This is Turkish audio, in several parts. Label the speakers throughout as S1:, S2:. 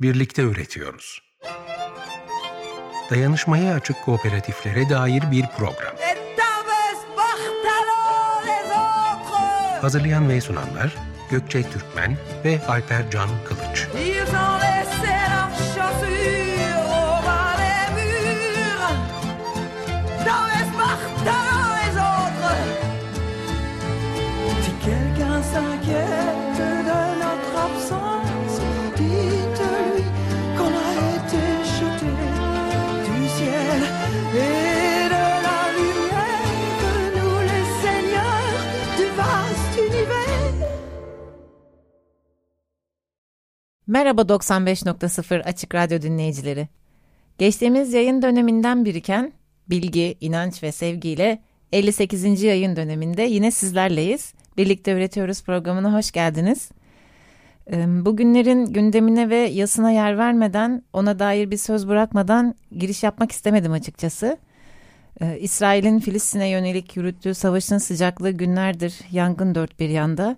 S1: birlikte üretiyoruz. Dayanışmaya açık kooperatiflere dair bir program. Hazırlayan ve sunanlar Gökçe Türkmen ve Alper Can Kılıç.
S2: Merhaba 95.0 Açık Radyo dinleyicileri. Geçtiğimiz yayın döneminden biriken bilgi, inanç ve sevgiyle 58. yayın döneminde yine sizlerleyiz. Birlikte Üretiyoruz programına hoş geldiniz. Bugünlerin gündemine ve yasına yer vermeden, ona dair bir söz bırakmadan giriş yapmak istemedim açıkçası. İsrail'in Filistin'e yönelik yürüttüğü savaşın sıcaklığı günlerdir yangın dört bir yanda.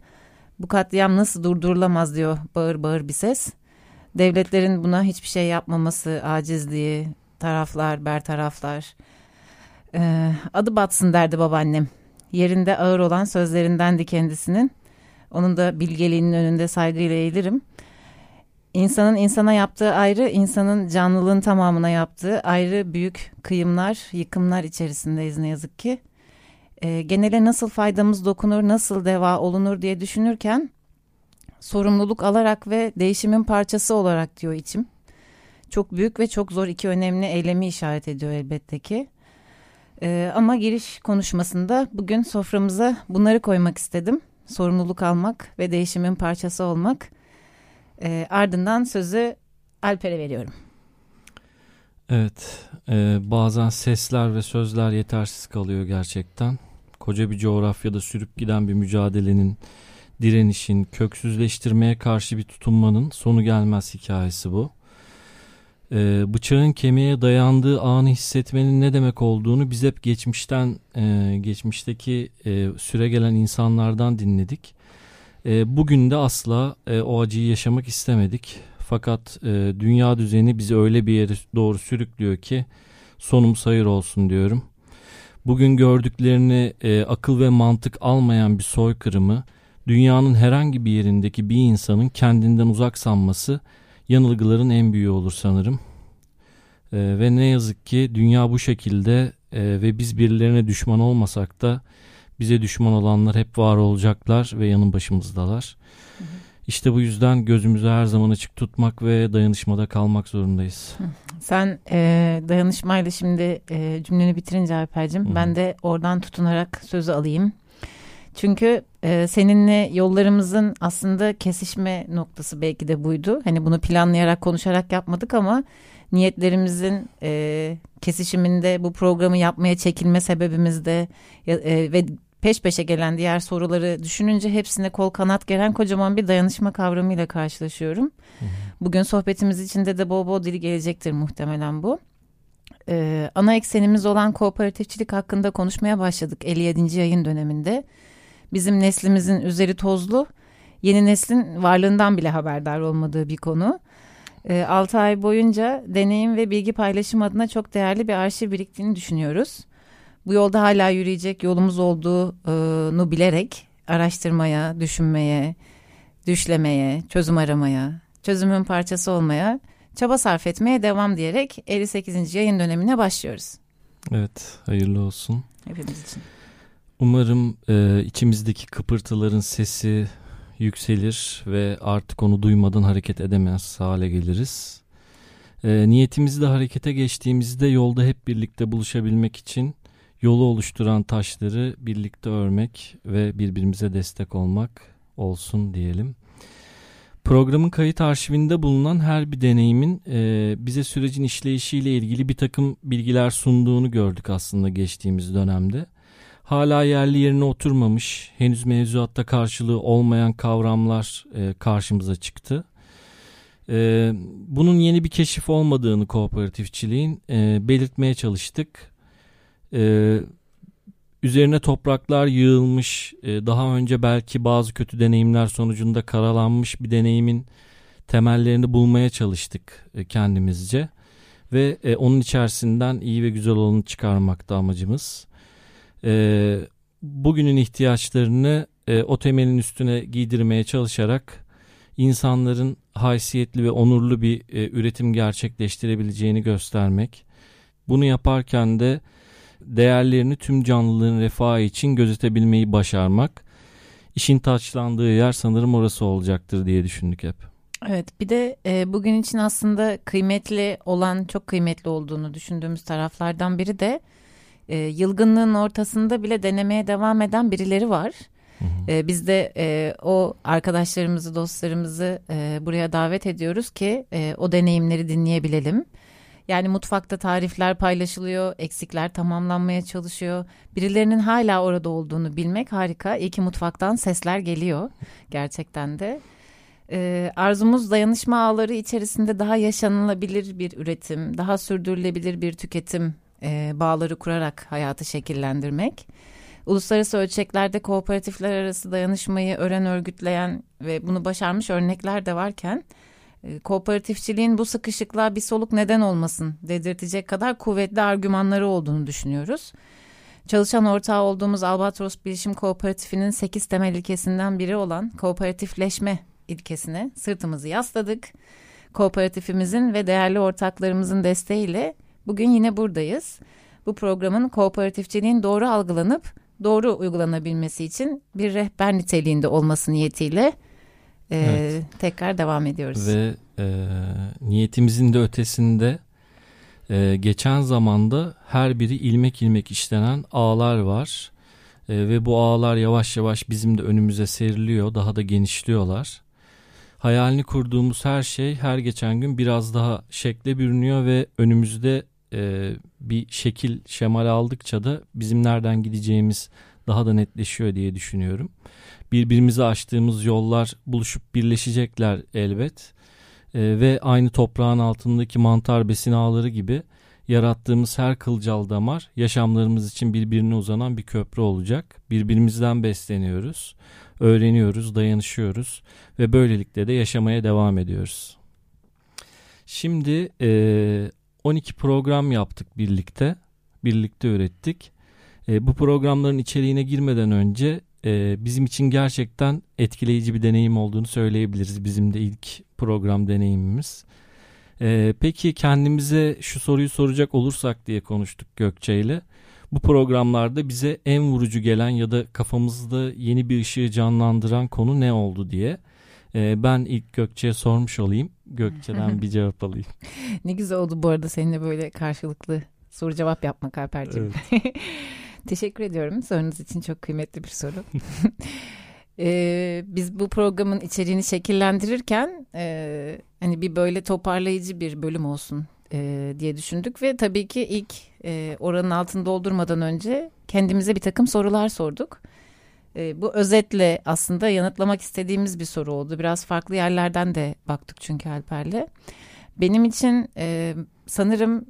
S2: Bu katliam nasıl durdurulamaz diyor bağır bağır bir ses. Devletlerin buna hiçbir şey yapmaması, acizliği, taraflar, bertaraflar. Ee, adı batsın derdi babaannem. Yerinde ağır olan sözlerindendi kendisinin. Onun da bilgeliğinin önünde saygıyla eğilirim. İnsanın insana yaptığı ayrı, insanın canlılığın tamamına yaptığı ayrı büyük kıyımlar, yıkımlar içerisindeyiz ne yazık ki e, genele nasıl faydamız dokunur, nasıl deva olunur diye düşünürken sorumluluk alarak ve değişimin parçası olarak diyor içim. Çok büyük ve çok zor iki önemli eylemi işaret ediyor elbette ki. E, ama giriş konuşmasında bugün soframıza bunları koymak istedim. Sorumluluk almak ve değişimin parçası olmak. E, ardından sözü Alper'e veriyorum.
S3: Evet, e, bazen sesler ve sözler yetersiz kalıyor gerçekten koca bir coğrafyada sürüp giden bir mücadelenin, direnişin, köksüzleştirmeye karşı bir tutunmanın sonu gelmez hikayesi bu. Ee, bıçağın kemiğe dayandığı anı hissetmenin ne demek olduğunu biz hep geçmişten, e, geçmişteki e, süre gelen insanlardan dinledik. E, bugün de asla e, o acıyı yaşamak istemedik. Fakat e, dünya düzeni bizi öyle bir yere doğru sürüklüyor ki sonum sayır olsun diyorum bugün gördüklerini e, akıl ve mantık almayan bir soykırımı dünyanın herhangi bir yerindeki bir insanın kendinden uzak sanması yanılgıların en büyüğü olur sanırım. E, ve ne yazık ki dünya bu şekilde e, ve biz birilerine düşman olmasak da bize düşman olanlar hep var olacaklar ve yanın başımızdalar. Hı hı. İşte bu yüzden gözümüzü her zaman açık tutmak ve dayanışmada kalmak zorundayız.
S2: Sen e, dayanışmayla şimdi e, cümleni bitirince Alper'cim ben de oradan tutunarak sözü alayım. Çünkü e, seninle yollarımızın aslında kesişme noktası belki de buydu. Hani bunu planlayarak konuşarak yapmadık ama niyetlerimizin e, kesişiminde bu programı yapmaya çekilme sebebimiz de e, ve peş peşe gelen diğer soruları düşününce hepsine kol kanat gelen kocaman bir dayanışma kavramıyla karşılaşıyorum. Hı hı. Bugün sohbetimiz içinde de bol bol dili gelecektir muhtemelen bu. Ee, ana eksenimiz olan kooperatifçilik hakkında konuşmaya başladık 57. yayın döneminde. Bizim neslimizin üzeri tozlu, yeni neslin varlığından bile haberdar olmadığı bir konu. Ee, 6 ay boyunca deneyim ve bilgi paylaşım adına çok değerli bir arşiv biriktiğini düşünüyoruz bu yolda hala yürüyecek yolumuz olduğunu bilerek araştırmaya, düşünmeye, düşlemeye, çözüm aramaya, çözümün parçası olmaya, çaba sarf etmeye devam diyerek 58. yayın dönemine başlıyoruz.
S3: Evet, hayırlı olsun.
S2: Hepimiz için.
S3: Umarım e, içimizdeki kıpırtıların sesi yükselir ve artık onu duymadan hareket edemez hale geliriz. E, niyetimizde harekete geçtiğimizde yolda hep birlikte buluşabilmek için yolu oluşturan taşları birlikte örmek ve birbirimize destek olmak olsun diyelim. Programın kayıt arşivinde bulunan her bir deneyimin e, bize sürecin işleyişiyle ilgili bir takım bilgiler sunduğunu gördük aslında geçtiğimiz dönemde. Hala yerli yerine oturmamış, henüz mevzuatta karşılığı olmayan kavramlar e, karşımıza çıktı. E, bunun yeni bir keşif olmadığını kooperatifçiliğin e, belirtmeye çalıştık e, üzerine topraklar yığılmış, e, daha önce belki bazı kötü deneyimler sonucunda karalanmış bir deneyimin temellerini bulmaya çalıştık e, kendimizce ve e, onun içerisinden iyi ve güzel olanı çıkarmakta amacımız. E, bugünün ihtiyaçlarını e, o temelin üstüne giydirmeye çalışarak insanların haysiyetli ve onurlu bir e, üretim gerçekleştirebileceğini göstermek. Bunu yaparken de değerlerini tüm canlılığın refahı için gözetebilmeyi başarmak. İşin taçlandığı yer sanırım orası olacaktır diye düşündük hep.
S2: Evet bir de e, bugün için aslında kıymetli olan çok kıymetli olduğunu düşündüğümüz taraflardan biri de e, yılgınlığın ortasında bile denemeye devam eden birileri var. Hı hı. E, biz de e, o arkadaşlarımızı dostlarımızı e, buraya davet ediyoruz ki e, o deneyimleri dinleyebilelim. Yani mutfakta tarifler paylaşılıyor, eksikler tamamlanmaya çalışıyor. Birilerinin hala orada olduğunu bilmek harika. İyi ki mutfaktan sesler geliyor gerçekten de. Ee, arzumuz dayanışma ağları içerisinde daha yaşanılabilir bir üretim, daha sürdürülebilir bir tüketim e, bağları kurarak hayatı şekillendirmek. Uluslararası ölçeklerde kooperatifler arası dayanışmayı öğren örgütleyen ve bunu başarmış örnekler de varken e, kooperatifçiliğin bu sıkışıklığa bir soluk neden olmasın dedirtecek kadar kuvvetli argümanları olduğunu düşünüyoruz. Çalışan ortağı olduğumuz Albatros Bilişim Kooperatifi'nin 8 temel ilkesinden biri olan kooperatifleşme ilkesine sırtımızı yasladık. Kooperatifimizin ve değerli ortaklarımızın desteğiyle bugün yine buradayız. Bu programın kooperatifçiliğin doğru algılanıp doğru uygulanabilmesi için bir rehber niteliğinde olması niyetiyle e, evet. tekrar devam ediyoruz.
S3: Ve e, niyetimizin de ötesinde e, geçen zamanda her biri ilmek ilmek işlenen ağlar var. E, ve bu ağlar yavaş yavaş bizim de önümüze seriliyor, daha da genişliyorlar. Hayalini kurduğumuz her şey her geçen gün biraz daha şekle bürünüyor ve önümüzde e, bir şekil şemal aldıkça da bizim nereden gideceğimiz daha da netleşiyor diye düşünüyorum. Birbirimize açtığımız yollar buluşup birleşecekler elbet. E, ve aynı toprağın altındaki mantar besin ağları gibi yarattığımız her kılcal damar yaşamlarımız için birbirine uzanan bir köprü olacak. Birbirimizden besleniyoruz, öğreniyoruz, dayanışıyoruz ve böylelikle de yaşamaya devam ediyoruz. Şimdi e, 12 program yaptık birlikte. Birlikte ürettik. E, bu programların içeriğine girmeden önce e, bizim için gerçekten etkileyici bir deneyim olduğunu söyleyebiliriz. Bizim de ilk program deneyimimiz. E, peki kendimize şu soruyu soracak olursak diye konuştuk Gökçe ile. Bu programlarda bize en vurucu gelen ya da kafamızda yeni bir ışığı canlandıran konu ne oldu diye. E, ben ilk Gökçe'ye sormuş olayım. Gökçe'den bir cevap alayım.
S2: ne güzel oldu bu arada seninle böyle karşılıklı soru cevap yapmak Alper'ciğim. Evet. Teşekkür ediyorum. Sorunuz için çok kıymetli bir soru. ee, biz bu programın içeriğini şekillendirirken e, hani bir böyle toparlayıcı bir bölüm olsun e, diye düşündük ve tabii ki ilk e, oranın altını doldurmadan önce kendimize bir takım sorular sorduk. E, bu özetle aslında yanıtlamak istediğimiz bir soru oldu. Biraz farklı yerlerden de baktık çünkü Alper'le. Benim için e, sanırım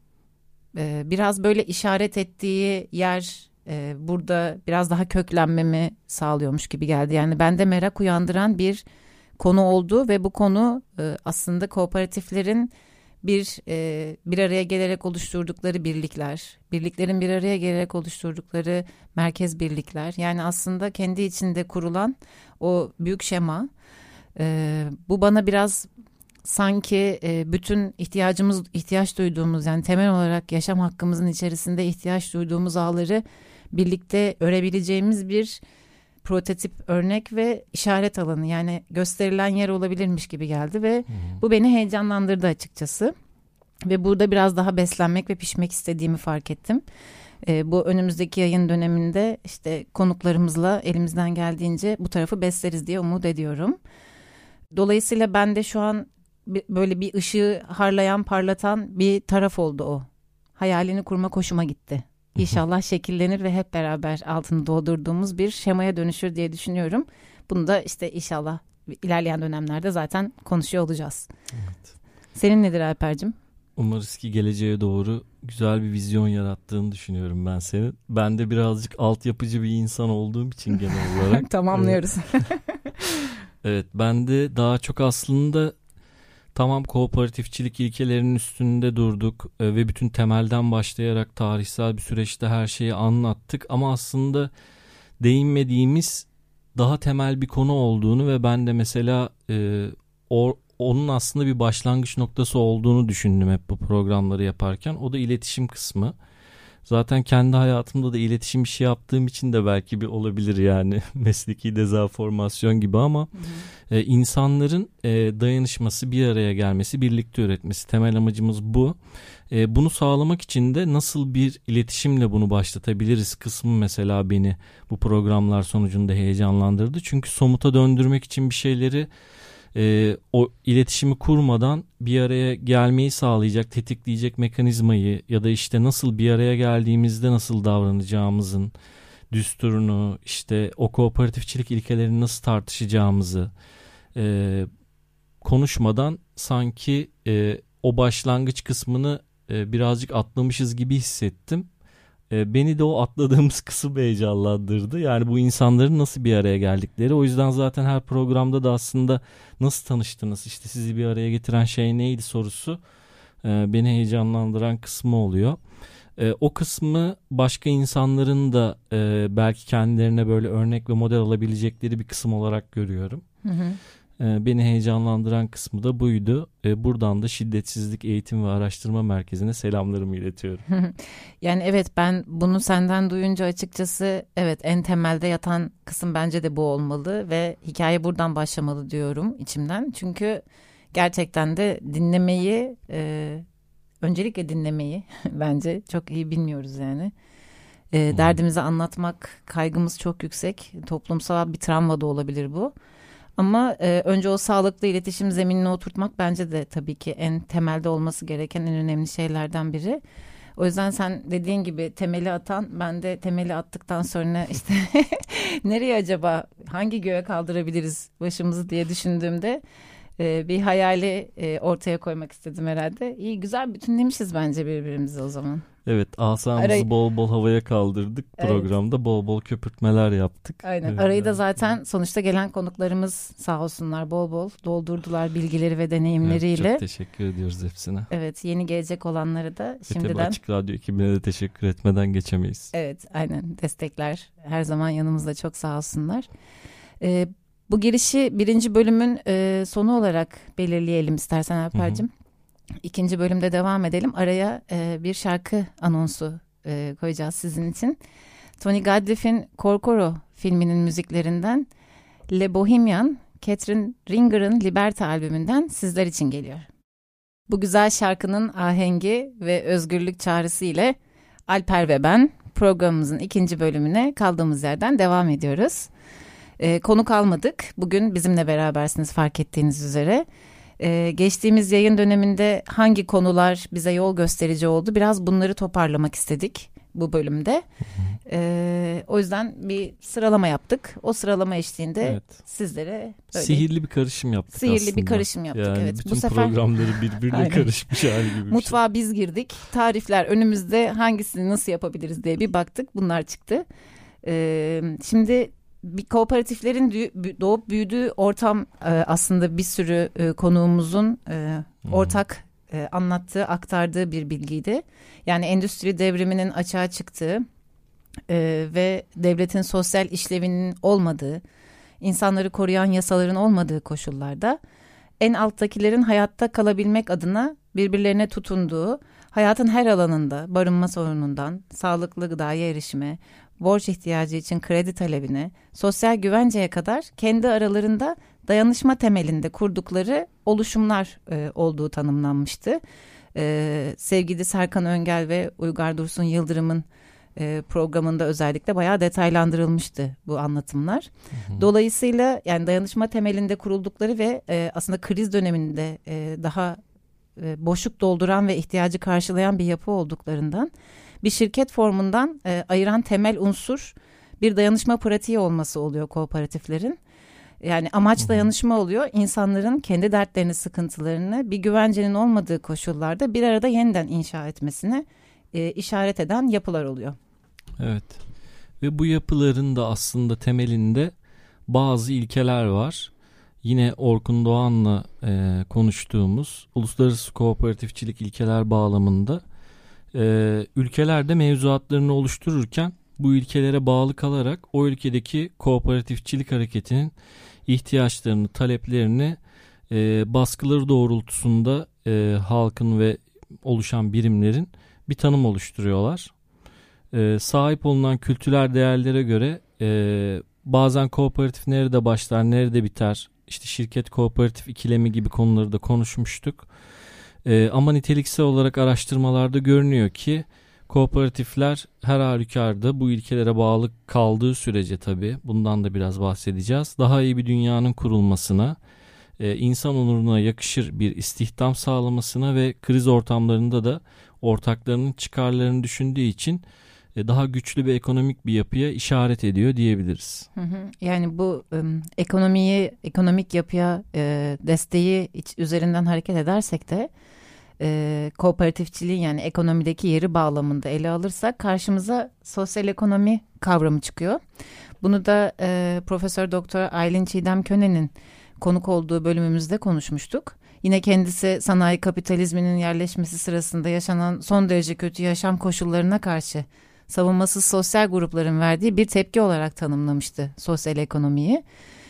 S2: e, biraz böyle işaret ettiği yer e, burada biraz daha köklenmemi sağlıyormuş gibi geldi. Yani bende merak uyandıran bir konu oldu ve bu konu e, aslında kooperatiflerin bir e, bir araya gelerek oluşturdukları birlikler, birliklerin bir araya gelerek oluşturdukları merkez birlikler. Yani aslında kendi içinde kurulan o büyük şema. E, bu bana biraz sanki e, bütün ihtiyacımız ihtiyaç duyduğumuz yani temel olarak yaşam hakkımızın içerisinde ihtiyaç duyduğumuz ağları birlikte örebileceğimiz bir prototip örnek ve işaret alanı yani gösterilen yer olabilirmiş gibi geldi ve hmm. bu beni heyecanlandırdı açıkçası. Ve burada biraz daha beslenmek ve pişmek istediğimi fark ettim. E, bu önümüzdeki yayın döneminde işte konuklarımızla elimizden geldiğince bu tarafı besleriz diye umut ediyorum. Dolayısıyla ben de şu an böyle bir ışığı harlayan, parlatan bir taraf oldu o. Hayalini kurma hoşuma gitti. İnşallah şekillenir ve hep beraber altını doldurduğumuz bir şemaya dönüşür diye düşünüyorum. Bunu da işte inşallah ilerleyen dönemlerde zaten konuşuyor olacağız. Evet. Senin nedir Alper'cim?
S3: Umarız ki geleceğe doğru güzel bir vizyon yarattığını düşünüyorum ben senin. Ben de birazcık altyapıcı bir insan olduğum için genel olarak.
S2: Tamamlıyoruz.
S3: evet ben de daha çok aslında tamam kooperatifçilik ilkelerinin üstünde durduk e, ve bütün temelden başlayarak tarihsel bir süreçte her şeyi anlattık ama aslında değinmediğimiz daha temel bir konu olduğunu ve ben de mesela e, o, onun aslında bir başlangıç noktası olduğunu düşündüm hep bu programları yaparken. O da iletişim kısmı. Zaten kendi hayatımda da iletişim işi yaptığım için de belki bir olabilir yani mesleki dezaformasyon gibi ama e, insanların e, dayanışması, bir araya gelmesi, birlikte üretmesi temel amacımız bu. E, bunu sağlamak için de nasıl bir iletişimle bunu başlatabiliriz kısmı mesela beni bu programlar sonucunda heyecanlandırdı. Çünkü somuta döndürmek için bir şeyleri e, o iletişimi kurmadan bir araya gelmeyi sağlayacak, tetikleyecek mekanizmayı ya da işte nasıl bir araya geldiğimizde nasıl davranacağımızın düsturunu, işte o kooperatifçilik ilkelerini nasıl tartışacağımızı e, konuşmadan sanki e, o başlangıç kısmını e, birazcık atlamışız gibi hissettim. E, beni de o atladığımız kısım heyecanlandırdı. Yani bu insanların nasıl bir araya geldikleri. O yüzden zaten her programda da aslında nasıl tanıştınız, işte sizi bir araya getiren şey neydi sorusu e, beni heyecanlandıran kısmı oluyor. E, o kısmı başka insanların da e, belki kendilerine böyle örnek ve model alabilecekleri bir kısım olarak görüyorum. Hı hı. Ee, beni heyecanlandıran kısmı da buydu. Ee, buradan da Şiddetsizlik Eğitim ve Araştırma Merkezi'ne selamlarımı iletiyorum.
S2: yani evet ben bunu senden duyunca açıkçası evet en temelde yatan kısım bence de bu olmalı ve hikaye buradan başlamalı diyorum içimden. Çünkü gerçekten de dinlemeyi e, öncelikle dinlemeyi bence çok iyi bilmiyoruz yani. E, derdimizi anlatmak kaygımız çok yüksek. Toplumsal bir travma da olabilir bu. Ama e, önce o sağlıklı iletişim zeminine oturtmak bence de tabii ki en temelde olması gereken en önemli şeylerden biri. O yüzden sen dediğin gibi temeli atan ben de temeli attıktan sonra işte nereye acaba hangi göğe kaldırabiliriz başımızı diye düşündüğümde e, bir hayali e, ortaya koymak istedim herhalde. İyi güzel bütünlemişiz bence birbirimizi o zaman.
S3: Evet asamızı Arayı... bol bol havaya kaldırdık evet. programda bol bol köpürtmeler yaptık.
S2: Aynen evet. arayı da zaten sonuçta gelen konuklarımız sağ olsunlar bol bol doldurdular bilgileri ve deneyimleriyle. Evet,
S3: çok teşekkür ediyoruz hepsine.
S2: Evet yeni gelecek olanları da şimdiden. Ve
S3: Açık Radyo ekibine de teşekkür etmeden geçemeyiz.
S2: Evet aynen destekler her zaman yanımızda çok sağ olsunlar. Ee, bu girişi birinci bölümün e, sonu olarak belirleyelim istersen Alper'cim. İkinci bölümde devam edelim. Araya e, bir şarkı anonsu e, koyacağız sizin için. Tony Gadliff'in Korkoro filminin müziklerinden Le Bohemian, Catherine Ringer'ın Liberta albümünden sizler için geliyor. Bu güzel şarkının ahengi ve özgürlük çağrısı ile Alper ve ben programımızın ikinci bölümüne kaldığımız yerden devam ediyoruz. E, konuk almadık. Bugün bizimle berabersiniz fark ettiğiniz üzere. E, geçtiğimiz yayın döneminde hangi konular bize yol gösterici oldu? Biraz bunları toparlamak istedik bu bölümde. E, o yüzden bir sıralama yaptık. O sıralama eşliğinde evet. sizlere
S3: böyle sihirli bir karışım yaptık
S2: sihirli
S3: aslında.
S2: bir karışım yaptık
S3: yani
S2: evet.
S3: Bütün bu sefer programları birbirine karışmış hali gibi.
S2: Mutfağa şey. biz girdik. Tarifler önümüzde hangisini nasıl yapabiliriz diye bir baktık. Bunlar çıktı. Ee, şimdi bir kooperatiflerin doğup büyüdüğü ortam e, aslında bir sürü e, konuğumuzun e, ortak anlattığı, aktardığı bir bilgiydi. Yani endüstri devriminin açığa çıktığı ve devletin sosyal işlevinin olmadığı, insanları koruyan yasaların olmadığı koşullarda en alttakilerin hayatta kalabilmek adına birbirlerine tutunduğu, hayatın her alanında barınma sorunundan, sağlıklı gıdaya erişime, borç ihtiyacı için kredi talebine, sosyal güvenceye kadar kendi aralarında dayanışma temelinde kurdukları oluşumlar e, olduğu tanımlanmıştı. E, sevgili Serkan Öngel ve Uygar Dursun Yıldırım'ın e, programında özellikle bayağı detaylandırılmıştı bu anlatımlar. Hı hı. Dolayısıyla yani dayanışma temelinde kuruldukları ve e, aslında kriz döneminde e, daha e, boşluk dolduran ve ihtiyacı karşılayan bir yapı olduklarından bir şirket formundan e, ayıran temel unsur bir dayanışma pratiği olması oluyor kooperatiflerin. Yani amaç dayanışma oluyor. İnsanların kendi dertlerini, sıkıntılarını bir güvencenin olmadığı koşullarda bir arada yeniden inşa etmesine e, işaret eden yapılar oluyor.
S3: Evet. Ve bu yapıların da aslında temelinde bazı ilkeler var. yine Orkun Doğan'la e, konuştuğumuz uluslararası kooperatifçilik ilkeler bağlamında e, ülkelerde mevzuatlarını oluştururken bu ilkelere bağlı kalarak o ülkedeki kooperatifçilik hareketinin ihtiyaçlarını, taleplerini e, baskıları doğrultusunda e, halkın ve oluşan birimlerin bir tanım oluşturuyorlar. E, sahip olunan kültürel değerlere göre e, bazen kooperatif nerede başlar, nerede biter, işte şirket kooperatif ikilemi gibi konuları da konuşmuştuk. E, ama niteliksel olarak araştırmalarda görünüyor ki kooperatifler her halükarda bu ilkelere bağlı kaldığı sürece tabii bundan da biraz bahsedeceğiz. Daha iyi bir dünyanın kurulmasına, e, insan onuruna yakışır bir istihdam sağlamasına ve kriz ortamlarında da ortaklarının çıkarlarını düşündüğü için e, daha güçlü bir ekonomik bir yapıya işaret ediyor diyebiliriz.
S2: Yani bu ım, ekonomiyi, ekonomik yapıya e, desteği üzerinden hareket edersek de e, kooperatifçiliğin yani ekonomideki yeri bağlamında ele alırsak karşımıza sosyal ekonomi kavramı çıkıyor. Bunu da e, Profesör Doktor Aylin Çiğdem Könen'in konuk olduğu bölümümüzde konuşmuştuk. Yine kendisi sanayi kapitalizminin yerleşmesi sırasında yaşanan son derece kötü yaşam koşullarına karşı savunmasız sosyal grupların verdiği bir tepki olarak tanımlamıştı sosyal ekonomiyi.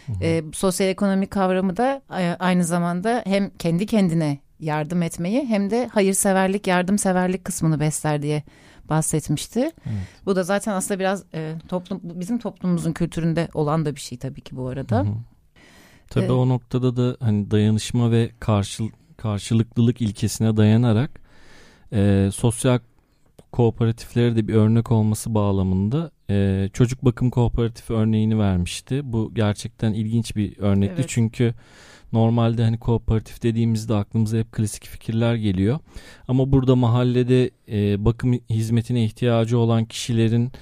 S2: Hı hı. E, sosyal ekonomi kavramı da aynı zamanda hem kendi kendine yardım etmeyi hem de hayırseverlik, yardımseverlik kısmını besler diye bahsetmişti. Evet. Bu da zaten aslında biraz e, toplum bizim toplumumuzun kültüründe olan da bir şey tabii ki bu arada. Hı hı.
S3: Tabii ee, o noktada da hani dayanışma ve karşıl karşılıklılık ilkesine dayanarak e, sosyal kooperatiflere de bir örnek olması bağlamında e, çocuk bakım kooperatifi örneğini vermişti. Bu gerçekten ilginç bir örnekti evet. çünkü normalde hani kooperatif dediğimizde aklımıza hep klasik fikirler geliyor. Ama burada mahallede e, bakım hizmetine ihtiyacı olan kişilerin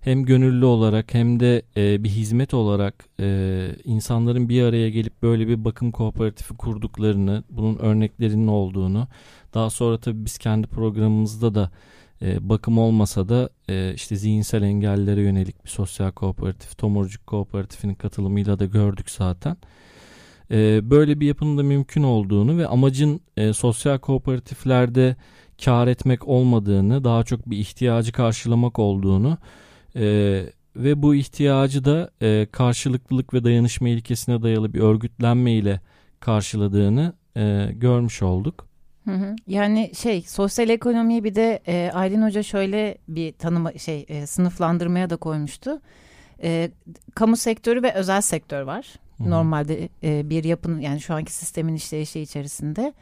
S3: hem gönüllü olarak hem de e, bir hizmet olarak e, insanların bir araya gelip böyle bir bakım kooperatifi kurduklarını, bunun örneklerinin olduğunu, daha sonra tabii biz kendi programımızda da e, bakım olmasa da e, işte zihinsel engellere yönelik bir sosyal kooperatif, Tomurcuk Kooperatifinin katılımıyla da gördük zaten. E, böyle bir yapının da mümkün olduğunu ve amacın e, sosyal kooperatiflerde kar etmek olmadığını, daha çok bir ihtiyacı karşılamak olduğunu e, ve bu ihtiyacı da e, karşılıklılık ve dayanışma ilkesine dayalı bir örgütlenme ile karşıladığını e, görmüş olduk.
S2: Yani şey sosyal ekonomiyi bir de e, Aylin Hoca şöyle bir tanıma şey e, sınıflandırmaya da koymuştu. E, kamu sektörü ve özel sektör var. Hı hı. Normalde e, bir yapının yani şu anki sistemin işleyişi içerisinde.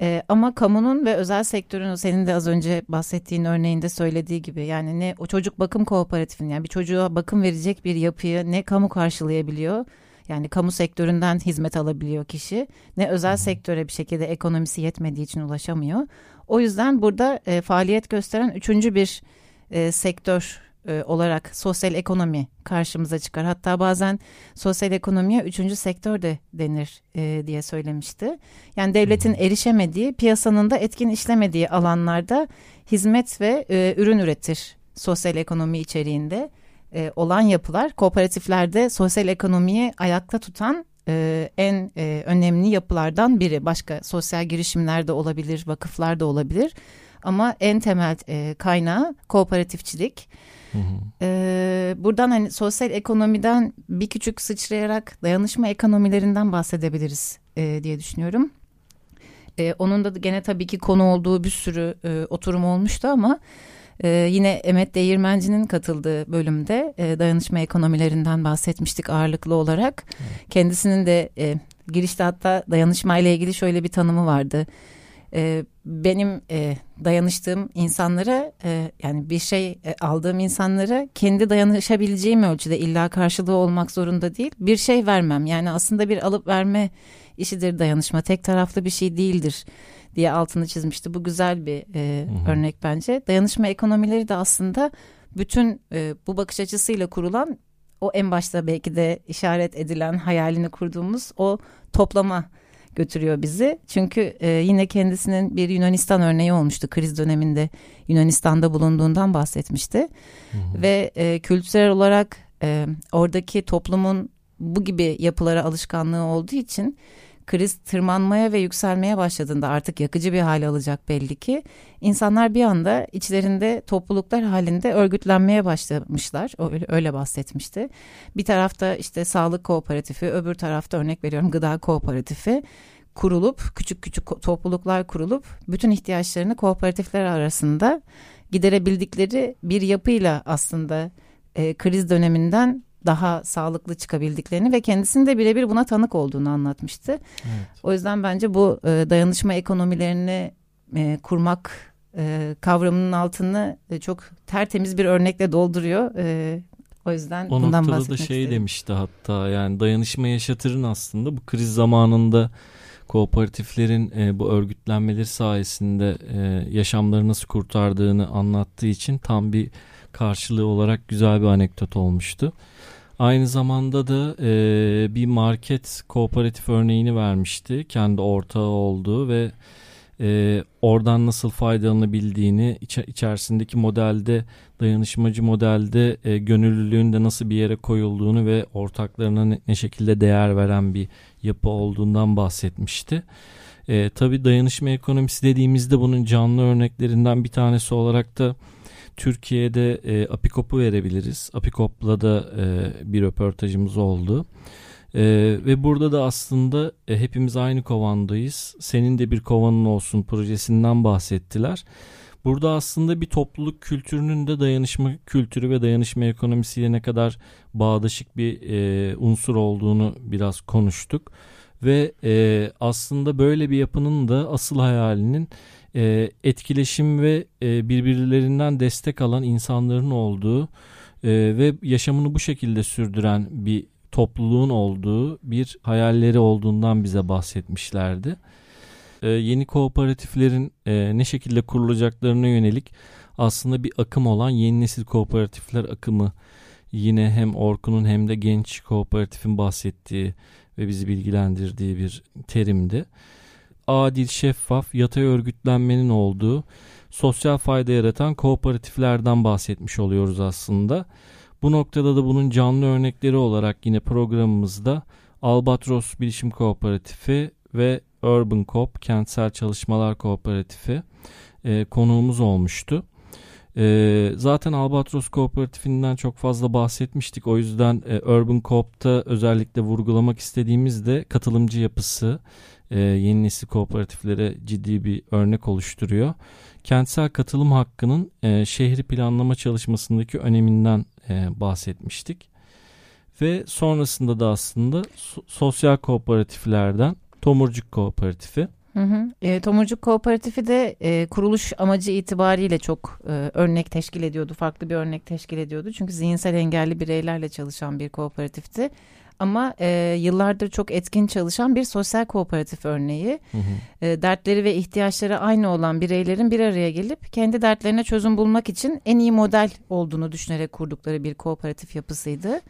S2: E, ama kamunun ve özel sektörün senin de az önce bahsettiğin örneğinde söylediği gibi yani ne o çocuk bakım kooperatifinin yani bir çocuğa bakım verecek bir yapıyı ne kamu karşılayabiliyor yani kamu sektöründen hizmet alabiliyor kişi. Ne özel sektöre bir şekilde ekonomisi yetmediği için ulaşamıyor. O yüzden burada e, faaliyet gösteren üçüncü bir e, sektör e, olarak sosyal ekonomi karşımıza çıkar. Hatta bazen sosyal ekonomiye üçüncü sektör de denir e, diye söylemişti. Yani devletin erişemediği, piyasanın da etkin işlemediği alanlarda hizmet ve e, ürün üretir sosyal ekonomi içeriğinde e, olan yapılar kooperatiflerde sosyal ekonomiyi ayakta tutan e, en e, önemli yapılardan biri. Başka sosyal girişimler de olabilir, vakıflar da olabilir. Ama en temel e, kaynağı kooperatifçilik. Hı hı. E, buradan hani sosyal ekonomiden bir küçük sıçrayarak dayanışma ekonomilerinden bahsedebiliriz e, diye düşünüyorum. E, onun da gene tabii ki konu olduğu bir sürü e, oturum olmuştu ama ee, yine Emet Değirmenci'nin katıldığı bölümde e, dayanışma ekonomilerinden bahsetmiştik ağırlıklı olarak. Evet. Kendisinin de e, girişte hatta dayanışma ile ilgili şöyle bir tanımı vardı. E, benim e, dayanıştığım insanlara e, yani bir şey e, aldığım insanlara kendi dayanışabileceğim ölçüde illa karşılığı olmak zorunda değil bir şey vermem. Yani aslında bir alıp verme işidir dayanışma tek taraflı bir şey değildir diye altını çizmişti. Bu güzel bir e, örnek bence. Dayanışma ekonomileri de aslında bütün e, bu bakış açısıyla kurulan o en başta belki de işaret edilen hayalini kurduğumuz o toplama götürüyor bizi. Çünkü e, yine kendisinin bir Yunanistan örneği olmuştu kriz döneminde Yunanistan'da bulunduğundan bahsetmişti. Hı hı. Ve e, kültürel olarak e, oradaki toplumun bu gibi yapılara alışkanlığı olduğu için kriz tırmanmaya ve yükselmeye başladığında artık yakıcı bir hale alacak belli ki insanlar bir anda içlerinde topluluklar halinde örgütlenmeye başlamışlar. Öyle, öyle bahsetmişti. Bir tarafta işte sağlık kooperatifi, öbür tarafta örnek veriyorum gıda kooperatifi kurulup küçük küçük topluluklar kurulup bütün ihtiyaçlarını kooperatifler arasında giderebildikleri bir yapıyla aslında e, kriz döneminden daha sağlıklı çıkabildiklerini ve kendisinin de birebir buna tanık olduğunu anlatmıştı. Evet. O yüzden bence bu e, dayanışma ekonomilerini e, kurmak e, kavramının altını e, çok tertemiz bir örnekle dolduruyor. E, o yüzden
S3: o
S2: bundan
S3: bahsetmek da şey istedim. demişti hatta yani dayanışma yaşatırın aslında bu kriz zamanında kooperatiflerin e, bu örgütlenmeleri sayesinde e, yaşamları nasıl kurtardığını anlattığı için tam bir karşılığı olarak güzel bir anekdot olmuştu. Aynı zamanda da e, bir market kooperatif örneğini vermişti. Kendi ortağı olduğu ve e, oradan nasıl faydalanabildiğini iç, içerisindeki modelde dayanışmacı modelde e, gönüllülüğün de nasıl bir yere koyulduğunu ve ortaklarına ne, ne şekilde değer veren bir yapı olduğundan bahsetmişti. E, tabii dayanışma ekonomisi dediğimizde bunun canlı örneklerinden bir tanesi olarak da Türkiye'de e, Apikop'u verebiliriz. Apikop'la da e, bir röportajımız oldu. E, ve burada da aslında e, hepimiz aynı kovandayız. Senin de bir kovanın olsun projesinden bahsettiler. Burada aslında bir topluluk kültürünün de dayanışma kültürü ve dayanışma ekonomisiyle ne kadar bağdaşık bir e, unsur olduğunu biraz konuştuk. Ve e, aslında böyle bir yapının da asıl hayalinin e, etkileşim ve e, birbirlerinden destek alan insanların olduğu e, ve yaşamını bu şekilde sürdüren bir topluluğun olduğu bir hayalleri olduğundan bize bahsetmişlerdi. Yeni kooperatiflerin ne şekilde kurulacaklarına yönelik aslında bir akım olan yeni nesil kooperatifler akımı yine hem Orkun'un hem de genç kooperatifin bahsettiği ve bizi bilgilendirdiği bir terimdi adil, şeffaf, yatay örgütlenmenin olduğu sosyal fayda yaratan kooperatiflerden bahsetmiş oluyoruz aslında. Bu noktada da bunun canlı örnekleri olarak yine programımızda Albatros Bilişim Kooperatifi ve Urban Coop Kentsel Çalışmalar Kooperatifi e, konuğumuz olmuştu. E, zaten Albatros Kooperatifinden çok fazla bahsetmiştik. O yüzden e, Urban Coop'ta özellikle vurgulamak istediğimiz de katılımcı yapısı, e, yeni nesil kooperatiflere ciddi bir örnek oluşturuyor. Kentsel katılım hakkının e, şehri planlama çalışmasındaki öneminden e, bahsetmiştik. Ve sonrasında da aslında so- sosyal kooperatiflerden Tomurcuk Kooperatifi.
S2: Hı hı. E, Tomurcuk Kooperatifi de e, kuruluş amacı itibariyle çok e, örnek teşkil ediyordu. Farklı bir örnek teşkil ediyordu. Çünkü zihinsel engelli bireylerle çalışan bir kooperatifti ama e, yıllardır çok etkin çalışan bir sosyal kooperatif örneği. Hı hı. E, dertleri ve ihtiyaçları aynı olan bireylerin bir araya gelip kendi dertlerine çözüm bulmak için en iyi model olduğunu düşünerek kurdukları bir kooperatif yapısıydı.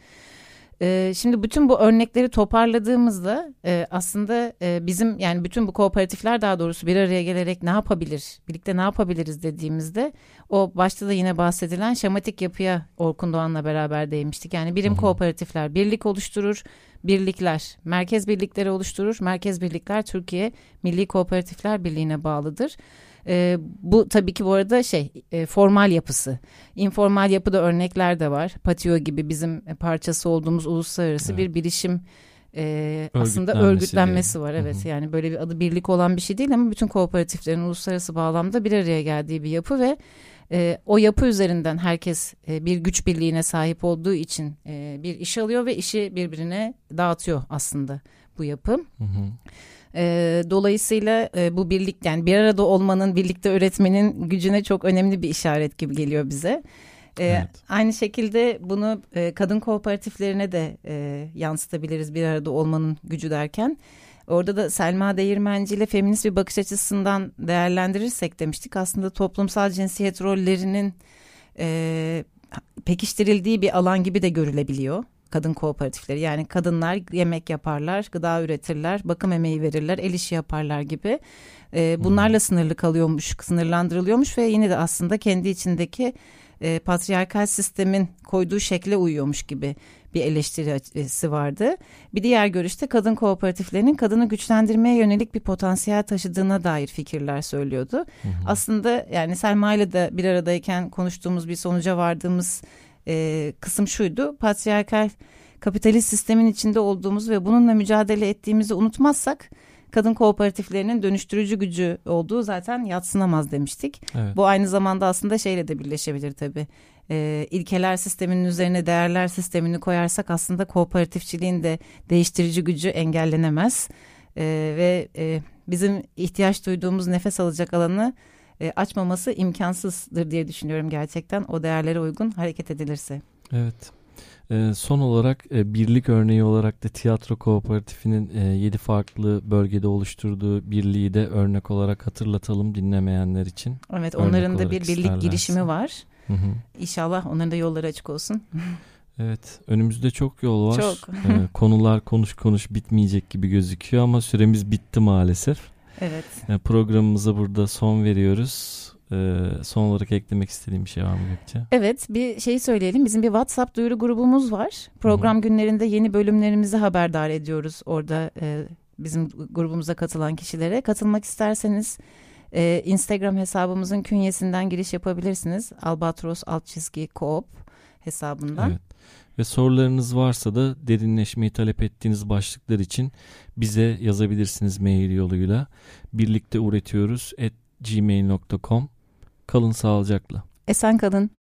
S2: E, şimdi bütün bu örnekleri toparladığımızda e, aslında e, bizim yani bütün bu kooperatifler daha doğrusu bir araya gelerek ne yapabilir, birlikte ne yapabiliriz dediğimizde o başta da yine bahsedilen şematik yapıya Orkun Doğan'la beraber değinmiştik. Yani birim Hı-hı. kooperatifler birlik oluşturur, birlikler merkez birlikleri oluşturur. Merkez birlikler Türkiye Milli Kooperatifler Birliği'ne bağlıdır. E, bu tabii ki bu arada şey e, formal yapısı. informal yapıda örnekler de var. Patio gibi bizim parçası olduğumuz uluslararası evet. bir bilişim e, aslında örgütlenmesi var. Evet Hı-hı. yani böyle bir adı birlik olan bir şey değil ama bütün kooperatiflerin uluslararası bağlamda bir araya geldiği bir yapı ve e, o yapı üzerinden herkes e, bir güç birliğine sahip olduğu için e, bir iş alıyor ve işi birbirine dağıtıyor aslında bu yapı. Hı hı. E, dolayısıyla e, bu birlik yani bir arada olmanın, birlikte üretmenin gücüne çok önemli bir işaret gibi geliyor bize. E, evet. Aynı şekilde bunu e, kadın kooperatiflerine de e, yansıtabiliriz bir arada olmanın gücü derken. Orada da Selma Değirmenci ile feminist bir bakış açısından değerlendirirsek demiştik. Aslında toplumsal cinsiyet rollerinin e, pekiştirildiği bir alan gibi de görülebiliyor kadın kooperatifleri. Yani kadınlar yemek yaparlar, gıda üretirler, bakım emeği verirler, el işi yaparlar gibi. E, bunlarla sınırlı kalıyormuş, sınırlandırılıyormuş ve yine de aslında kendi içindeki e, patriarkal sistemin koyduğu şekle uyuyormuş gibi bir eleştirisi vardı. Bir diğer görüşte kadın kooperatiflerinin kadını güçlendirmeye yönelik bir potansiyel taşıdığına dair fikirler söylüyordu. Hı hı. Aslında yani Selma ile de bir aradayken konuştuğumuz bir sonuca vardığımız e, kısım şuydu. Patriarkal kapitalist sistemin içinde olduğumuz ve bununla mücadele ettiğimizi unutmazsak kadın kooperatiflerinin dönüştürücü gücü olduğu zaten yatsınamaz demiştik. Evet. Bu aynı zamanda aslında şeyle de birleşebilir tabii. Ee, ilkeler sisteminin üzerine değerler sistemini koyarsak aslında kooperatifçiliğin de değiştirici gücü engellenemez. Ee, ve e, bizim ihtiyaç duyduğumuz nefes alacak alanı e, açmaması imkansızdır diye düşünüyorum gerçekten o değerlere uygun hareket edilirse.
S3: Evet. E, son olarak e, birlik örneği olarak da tiyatro kooperatifinin e, 7 farklı bölgede oluşturduğu birliği de örnek olarak hatırlatalım dinlemeyenler için.
S2: Evet onların da bir birlik isterlerse. girişimi var. Hı hı. İnşallah onların da yolları açık olsun.
S3: Evet önümüzde çok yol var.
S2: Çok.
S3: ee, konular konuş konuş bitmeyecek gibi gözüküyor ama süremiz bitti maalesef.
S2: Evet.
S3: Yani programımıza burada son veriyoruz. Ee, son olarak eklemek istediğim bir şey var mı Gökçe?
S2: Evet bir şey söyleyelim. Bizim bir WhatsApp duyuru grubumuz var. Program Hı-hı. günlerinde yeni bölümlerimizi haberdar ediyoruz orada e, bizim grubumuza katılan kişilere. Katılmak isterseniz e, Instagram hesabımızın künyesinden giriş yapabilirsiniz. Albatros alt çizgi koop hesabından. Evet.
S3: Ve sorularınız varsa da derinleşmeyi talep ettiğiniz başlıklar için bize yazabilirsiniz mail yoluyla. Birlikte üretiyoruz at gmail.com Kalın sağlıcakla.
S2: Esen kalın.